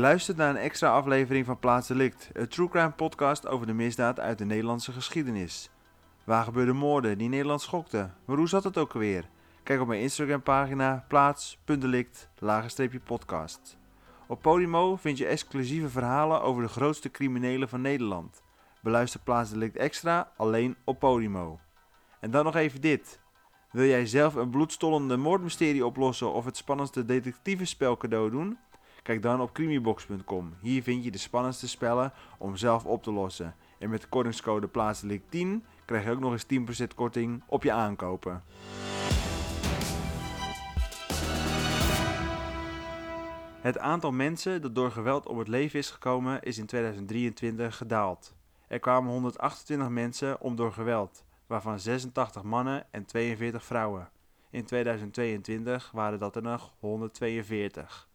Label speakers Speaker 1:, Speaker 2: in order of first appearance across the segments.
Speaker 1: Luistert naar een extra aflevering van Plaats Delict, een true crime podcast over de misdaad uit de Nederlandse geschiedenis. Waar gebeurden moorden die Nederland schokten? Maar hoe zat het ook alweer? Kijk op mijn Instagram pagina plaats.delict podcast. Op Podimo vind je exclusieve verhalen over de grootste criminelen van Nederland. Beluister Plaats Delict Extra alleen op Podimo. En dan nog even dit. Wil jij zelf een bloedstollende moordmysterie oplossen of het spannendste detectivespel cadeau doen? Kijk dan op crimibox.com. Hier vind je de spannendste spellen om zelf op te lossen. En met de kortingscode plaatselijk 10 krijg je ook nog eens 10% korting op je aankopen. Het aantal mensen dat door geweld om het leven is gekomen is in 2023 gedaald. Er kwamen 128 mensen om door geweld, waarvan 86 mannen en 42 vrouwen. In 2022 waren dat er nog 142.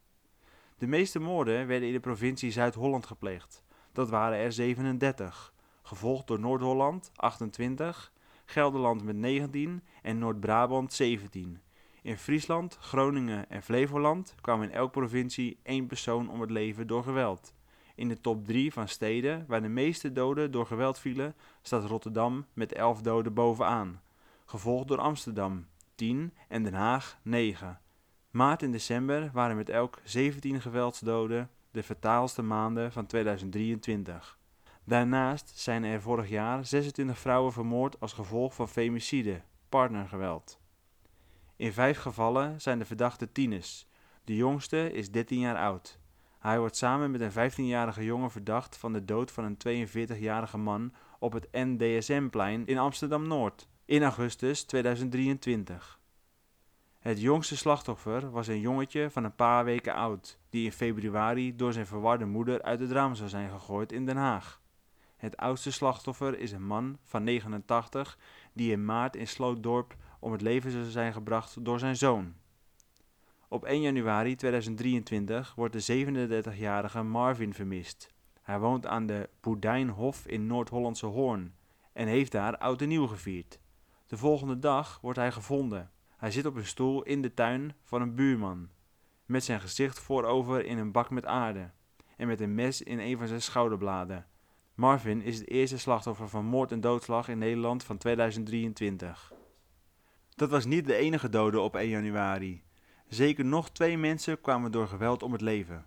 Speaker 1: De meeste moorden werden in de provincie Zuid-Holland gepleegd. Dat waren er 37, gevolgd door Noord-Holland 28, Gelderland met 19 en Noord-Brabant 17. In Friesland, Groningen en Flevoland kwam in elke provincie één persoon om het leven door geweld. In de top 3 van steden waar de meeste doden door geweld vielen, staat Rotterdam met 11 doden bovenaan, gevolgd door Amsterdam 10 en Den Haag 9. Maart en december waren met elk 17 geweldsdoden de fataalste maanden van 2023. Daarnaast zijn er vorig jaar 26 vrouwen vermoord als gevolg van femicide, partnergeweld. In vijf gevallen zijn de verdachten tieners. De jongste is 13 jaar oud. Hij wordt samen met een 15-jarige jongen verdacht van de dood van een 42-jarige man op het NDSM-plein in Amsterdam-Noord in augustus 2023. Het jongste slachtoffer was een jongetje van een paar weken oud, die in februari door zijn verwarde moeder uit het raam zou zijn gegooid in Den Haag. Het oudste slachtoffer is een man van 89 die in maart in Slootdorp om het leven zou zijn gebracht door zijn zoon. Op 1 januari 2023 wordt de 37-jarige Marvin vermist. Hij woont aan de Boerdijnhof in Noord-Hollandse Hoorn en heeft daar oud en nieuw gevierd. De volgende dag wordt hij gevonden hij zit op een stoel in de tuin van een buurman, met zijn gezicht voorover in een bak met aarde en met een mes in een van zijn schouderbladen. Marvin is het eerste slachtoffer van moord en doodslag in Nederland van 2023. Dat was niet de enige dode op 1 januari. Zeker nog twee mensen kwamen door geweld om het leven.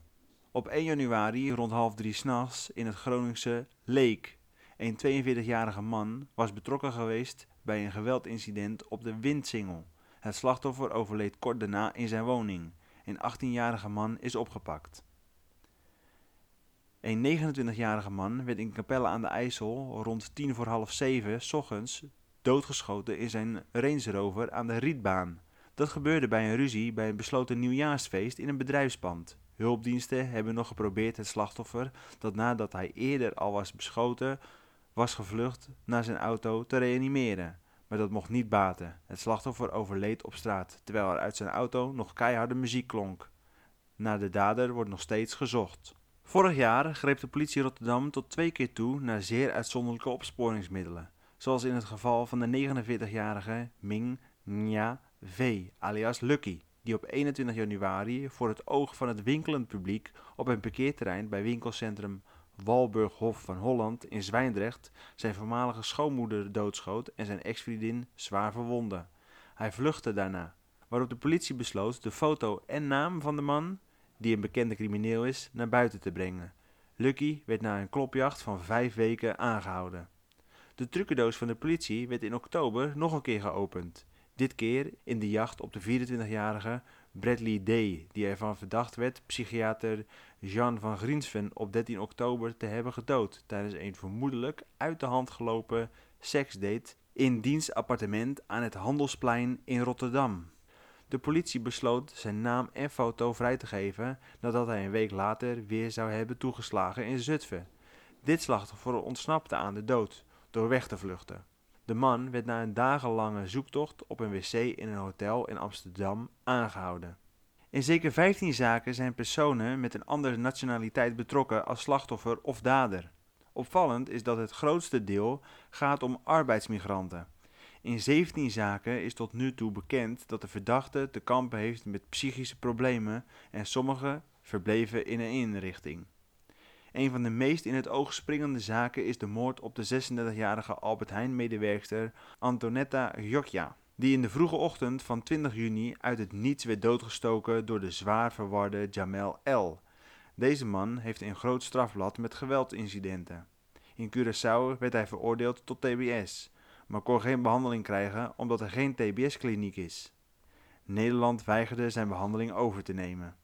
Speaker 1: Op 1 januari, rond half drie s'nachts, in het Groningse Leek. Een 42-jarige man was betrokken geweest bij een geweldincident op de Windsingel. Het slachtoffer overleed kort daarna in zijn woning. Een 18-jarige man is opgepakt. Een 29-jarige man werd in Capelle aan de IJssel rond tien voor half zeven ochtends doodgeschoten in zijn Range Rover aan de Rietbaan. Dat gebeurde bij een ruzie bij een besloten nieuwjaarsfeest in een bedrijfspand. Hulpdiensten hebben nog geprobeerd het slachtoffer, dat nadat hij eerder al was beschoten, was gevlucht naar zijn auto te reanimeren maar dat mocht niet baten. Het slachtoffer overleed op straat, terwijl er uit zijn auto nog keiharde muziek klonk. Naar de dader wordt nog steeds gezocht. Vorig jaar greep de politie Rotterdam tot twee keer toe naar zeer uitzonderlijke opsporingsmiddelen, zoals in het geval van de 49-jarige Ming Nya V, alias Lucky, die op 21 januari voor het oog van het winkelend publiek op een parkeerterrein bij winkelcentrum Walburghof van Holland in Zwijndrecht zijn voormalige schoonmoeder doodschoot en zijn ex-vriendin zwaar verwondde. Hij vluchtte daarna, waarop de politie besloot de foto en naam van de man, die een bekende crimineel is, naar buiten te brengen. Lucky werd na een klopjacht van vijf weken aangehouden. De trucendoos van de politie werd in oktober nog een keer geopend. Dit keer in de jacht op de 24-jarige Bradley Day, die ervan verdacht werd psychiater Jean van Griensven op 13 oktober te hebben gedood tijdens een vermoedelijk uit de hand gelopen seksdate in diens appartement aan het Handelsplein in Rotterdam. De politie besloot zijn naam en foto vrij te geven nadat hij een week later weer zou hebben toegeslagen in Zutphen. Dit slachtoffer ontsnapte aan de dood door weg te vluchten. De man werd na een dagenlange zoektocht op een wc in een hotel in Amsterdam aangehouden. In zeker 15 zaken zijn personen met een andere nationaliteit betrokken als slachtoffer of dader. Opvallend is dat het grootste deel gaat om arbeidsmigranten. In 17 zaken is tot nu toe bekend dat de verdachte te kampen heeft met psychische problemen en sommige verbleven in een inrichting. Een van de meest in het oog springende zaken is de moord op de 36-jarige Albert Heijn-medewerkster Antonetta Giocchia, die in de vroege ochtend van 20 juni uit het niets werd doodgestoken door de zwaar verwarde Jamel L. Deze man heeft een groot strafblad met geweldincidenten. In Curaçao werd hij veroordeeld tot TBS, maar kon geen behandeling krijgen omdat er geen TBS-kliniek is. Nederland weigerde zijn behandeling over te nemen.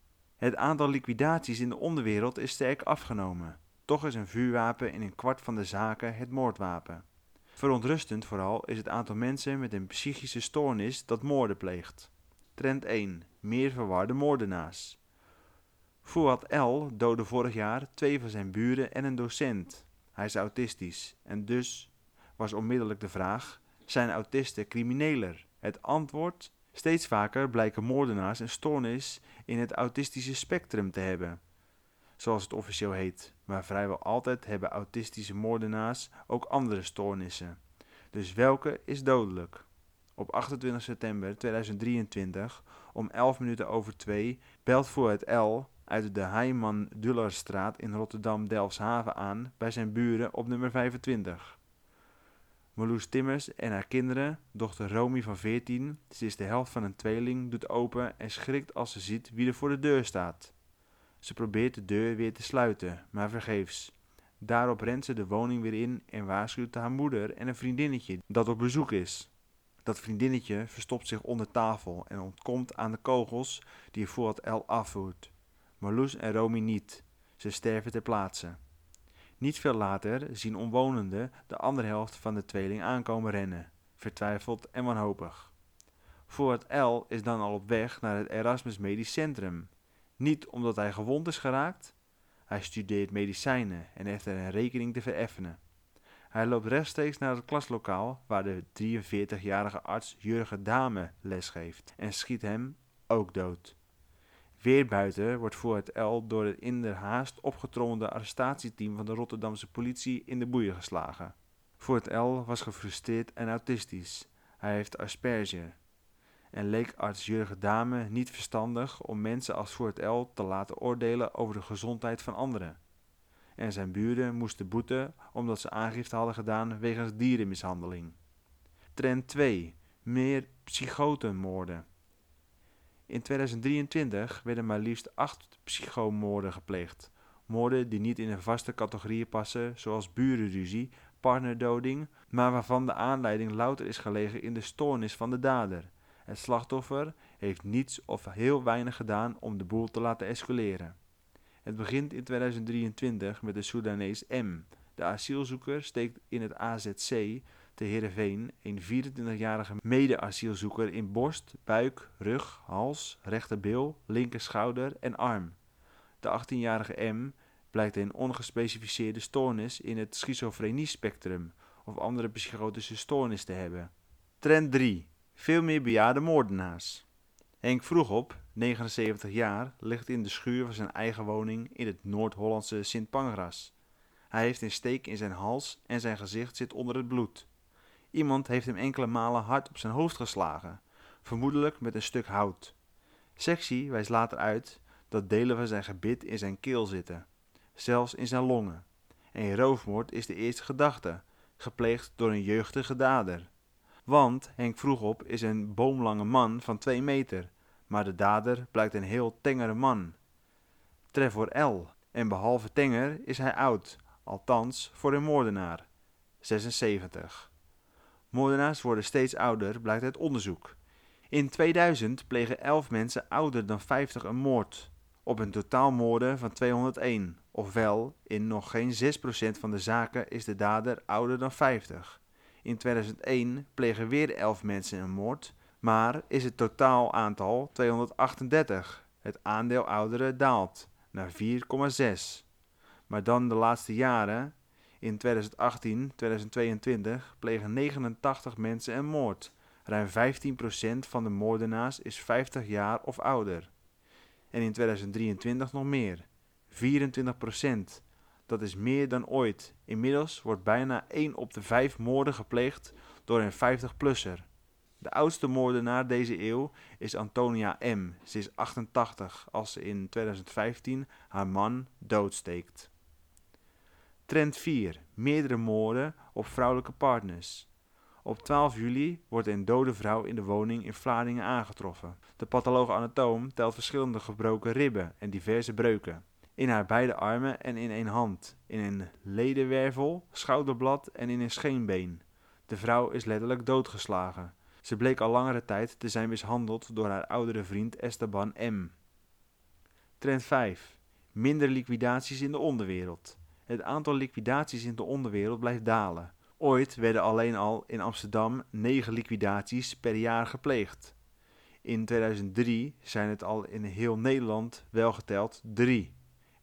Speaker 1: Het aantal liquidaties in de onderwereld is sterk afgenomen. Toch is een vuurwapen in een kwart van de zaken het moordwapen. Verontrustend vooral is het aantal mensen met een psychische stoornis dat moorden pleegt. Trend 1. Meer verwarde moordenaars. Fouad L. doodde vorig jaar twee van zijn buren en een docent. Hij is autistisch en dus was onmiddellijk de vraag: zijn autisten crimineler? Het antwoord: steeds vaker blijken moordenaars een stoornis in het autistische spectrum te hebben, zoals het officieel heet. Maar vrijwel altijd hebben autistische moordenaars ook andere stoornissen. Dus welke is dodelijk? Op 28 september 2023 om 11 minuten over 2 belt voor het L uit de Heiman Dullerstraat in Rotterdam-Delfshaven aan bij zijn buren op nummer 25. Marloes Timmers en haar kinderen, dochter Romy van 14, ze is de helft van een tweeling, doet open en schrikt als ze ziet wie er voor de deur staat. Ze probeert de deur weer te sluiten, maar vergeefs. Daarop rent ze de woning weer in en waarschuwt haar moeder en een vriendinnetje dat op bezoek is. Dat vriendinnetje verstopt zich onder tafel en ontkomt aan de kogels die het L afvoert. Marloes en Romy niet. Ze sterven ter plaatse. Niet veel later zien omwonenden de andere helft van de tweeling aankomen rennen, vertwijfeld en wanhopig. het L is dan al op weg naar het Erasmus Medisch Centrum. Niet omdat hij gewond is geraakt, hij studeert medicijnen en heeft er een rekening te vereffenen. Hij loopt rechtstreeks naar het klaslokaal waar de 43-jarige arts Jurgen Dame lesgeeft en schiet hem ook dood. Weer buiten wordt voor het L door het in de haast opgetrommelde arrestatieteam van de Rotterdamse politie in de boeien geslagen. Voor het L was gefrustreerd en autistisch. Hij heeft asperger. En leek arts Jurgen Dame niet verstandig om mensen als voor het L te laten oordelen over de gezondheid van anderen. En zijn buren moesten boeten omdat ze aangifte hadden gedaan wegens dierenmishandeling. Trend 2. Meer psychotenmoorden. In 2023 werden maar liefst acht psychomoorden gepleegd. Moorden die niet in een vaste categorieën passen, zoals burenruzie, partnerdoding, maar waarvan de aanleiding louter is gelegen in de stoornis van de dader. Het slachtoffer heeft niets of heel weinig gedaan om de boel te laten escaleren. Het begint in 2023 met de Soedanees M. De asielzoeker steekt in het AZC te Heerenveen een 24-jarige mede-asielzoeker in borst, buik, rug, hals, rechterbil, linkerschouder en arm. De 18-jarige M blijkt een ongespecificeerde stoornis in het schizofrenie-spectrum of andere psychotische stoornis te hebben. Trend 3. Veel meer bejaarde moordenaars. Henk Vroegop, 79 jaar, ligt in de schuur van zijn eigen woning in het Noord-Hollandse Sint Pangras. Hij heeft een steek in zijn hals en zijn gezicht zit onder het bloed. Iemand heeft hem enkele malen hard op zijn hoofd geslagen, vermoedelijk met een stuk hout. Sectie wijst later uit dat delen van zijn gebit in zijn keel zitten, zelfs in zijn longen. En roofmoord is de eerste gedachte, gepleegd door een jeugdige dader. Want Henk Vroegop is een boomlange man van twee meter, maar de dader blijkt een heel tengere man. Trevor L. En behalve tenger is hij oud, althans voor een moordenaar. 76. Moordenaars worden steeds ouder, blijkt uit onderzoek. In 2000 plegen 11 mensen ouder dan 50 een moord, op een totaalmoorden van 201. Ofwel, in nog geen 6% van de zaken is de dader ouder dan 50. In 2001 plegen weer 11 mensen een moord, maar is het totaal aantal 238. Het aandeel ouderen daalt naar 4,6. Maar dan de laatste jaren in 2018, 2022 plegen 89 mensen een moord. Ruim 15% van de moordenaars is 50 jaar of ouder. En in 2023 nog meer. 24%. Dat is meer dan ooit. Inmiddels wordt bijna 1 op de 5 moorden gepleegd door een 50-plusser. De oudste moordenaar deze eeuw is Antonia M. Ze is 88 als ze in 2015 haar man doodsteekt. Trend 4. Meerdere moorden op vrouwelijke partners. Op 12 juli wordt een dode vrouw in de woning in Vlaardingen aangetroffen. De patholoog-anatoom telt verschillende gebroken ribben en diverse breuken. In haar beide armen en in één hand, in een ledenwervel, schouderblad en in een scheenbeen. De vrouw is letterlijk doodgeslagen. Ze bleek al langere tijd te zijn mishandeld door haar oudere vriend Esteban M. Trend 5. Minder liquidaties in de onderwereld. Het aantal liquidaties in de onderwereld blijft dalen. Ooit werden alleen al in Amsterdam 9 liquidaties per jaar gepleegd. In 2003 zijn het al in heel Nederland wel geteld 3.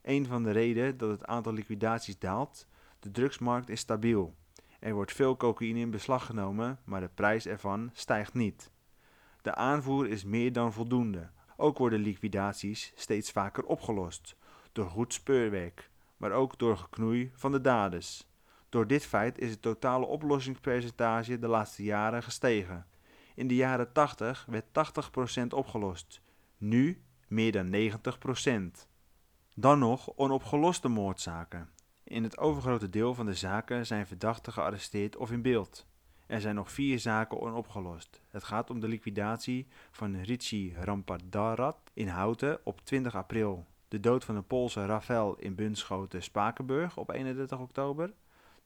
Speaker 1: Een van de redenen dat het aantal liquidaties daalt, de drugsmarkt is stabiel. Er wordt veel cocaïne in beslag genomen, maar de prijs ervan stijgt niet. De aanvoer is meer dan voldoende. Ook worden liquidaties steeds vaker opgelost, door goed speurwerk, maar ook door geknoei van de daders. Door dit feit is het totale oplossingspercentage de laatste jaren gestegen. In de jaren 80 werd 80% opgelost, nu meer dan 90%. Dan nog onopgeloste moordzaken. In het overgrote deel van de zaken zijn verdachten gearresteerd of in beeld. Er zijn nog vier zaken onopgelost. Het gaat om de liquidatie van Richie Rampadarat in Houten op 20 april, de dood van de Poolse Rafael in Bunschoten Spakenburg op 31 oktober,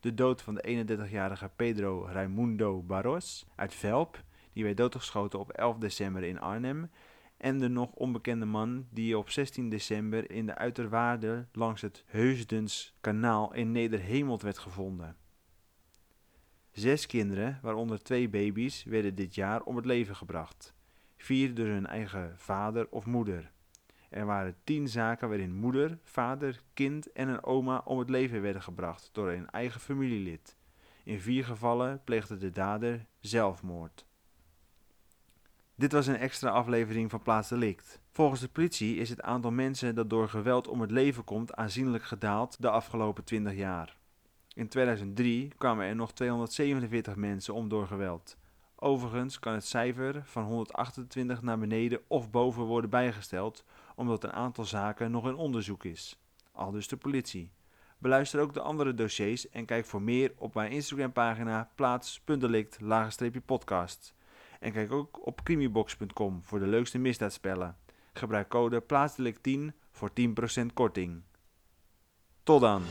Speaker 1: de dood van de 31-jarige Pedro Raimundo Barros uit Velp, die werd doodgeschoten op 11 december in Arnhem, en de nog onbekende man die op 16 december in de uiterwaarden langs het Heusdenskanaal in Nederhemeld werd gevonden. Zes kinderen, waaronder twee baby's, werden dit jaar om het leven gebracht. Vier door hun eigen vader of moeder. Er waren tien zaken waarin moeder, vader, kind en een oma om het leven werden gebracht door een eigen familielid. In vier gevallen pleegde de dader zelfmoord. Dit was een extra aflevering van Plaats Delict. Volgens de politie is het aantal mensen dat door geweld om het leven komt aanzienlijk gedaald de afgelopen 20 jaar. In 2003 kwamen er nog 247 mensen om door geweld. Overigens kan het cijfer van 128 naar beneden of boven worden bijgesteld, omdat een aantal zaken nog in onderzoek is. Aldus de politie. Beluister ook de andere dossiers en kijk voor meer op mijn Instagram pagina plaats.delict-podcast. En kijk ook op crimibox.com voor de leukste misdaadspellen. Gebruik code plaatsdelict10 voor 10% korting. Tot dan!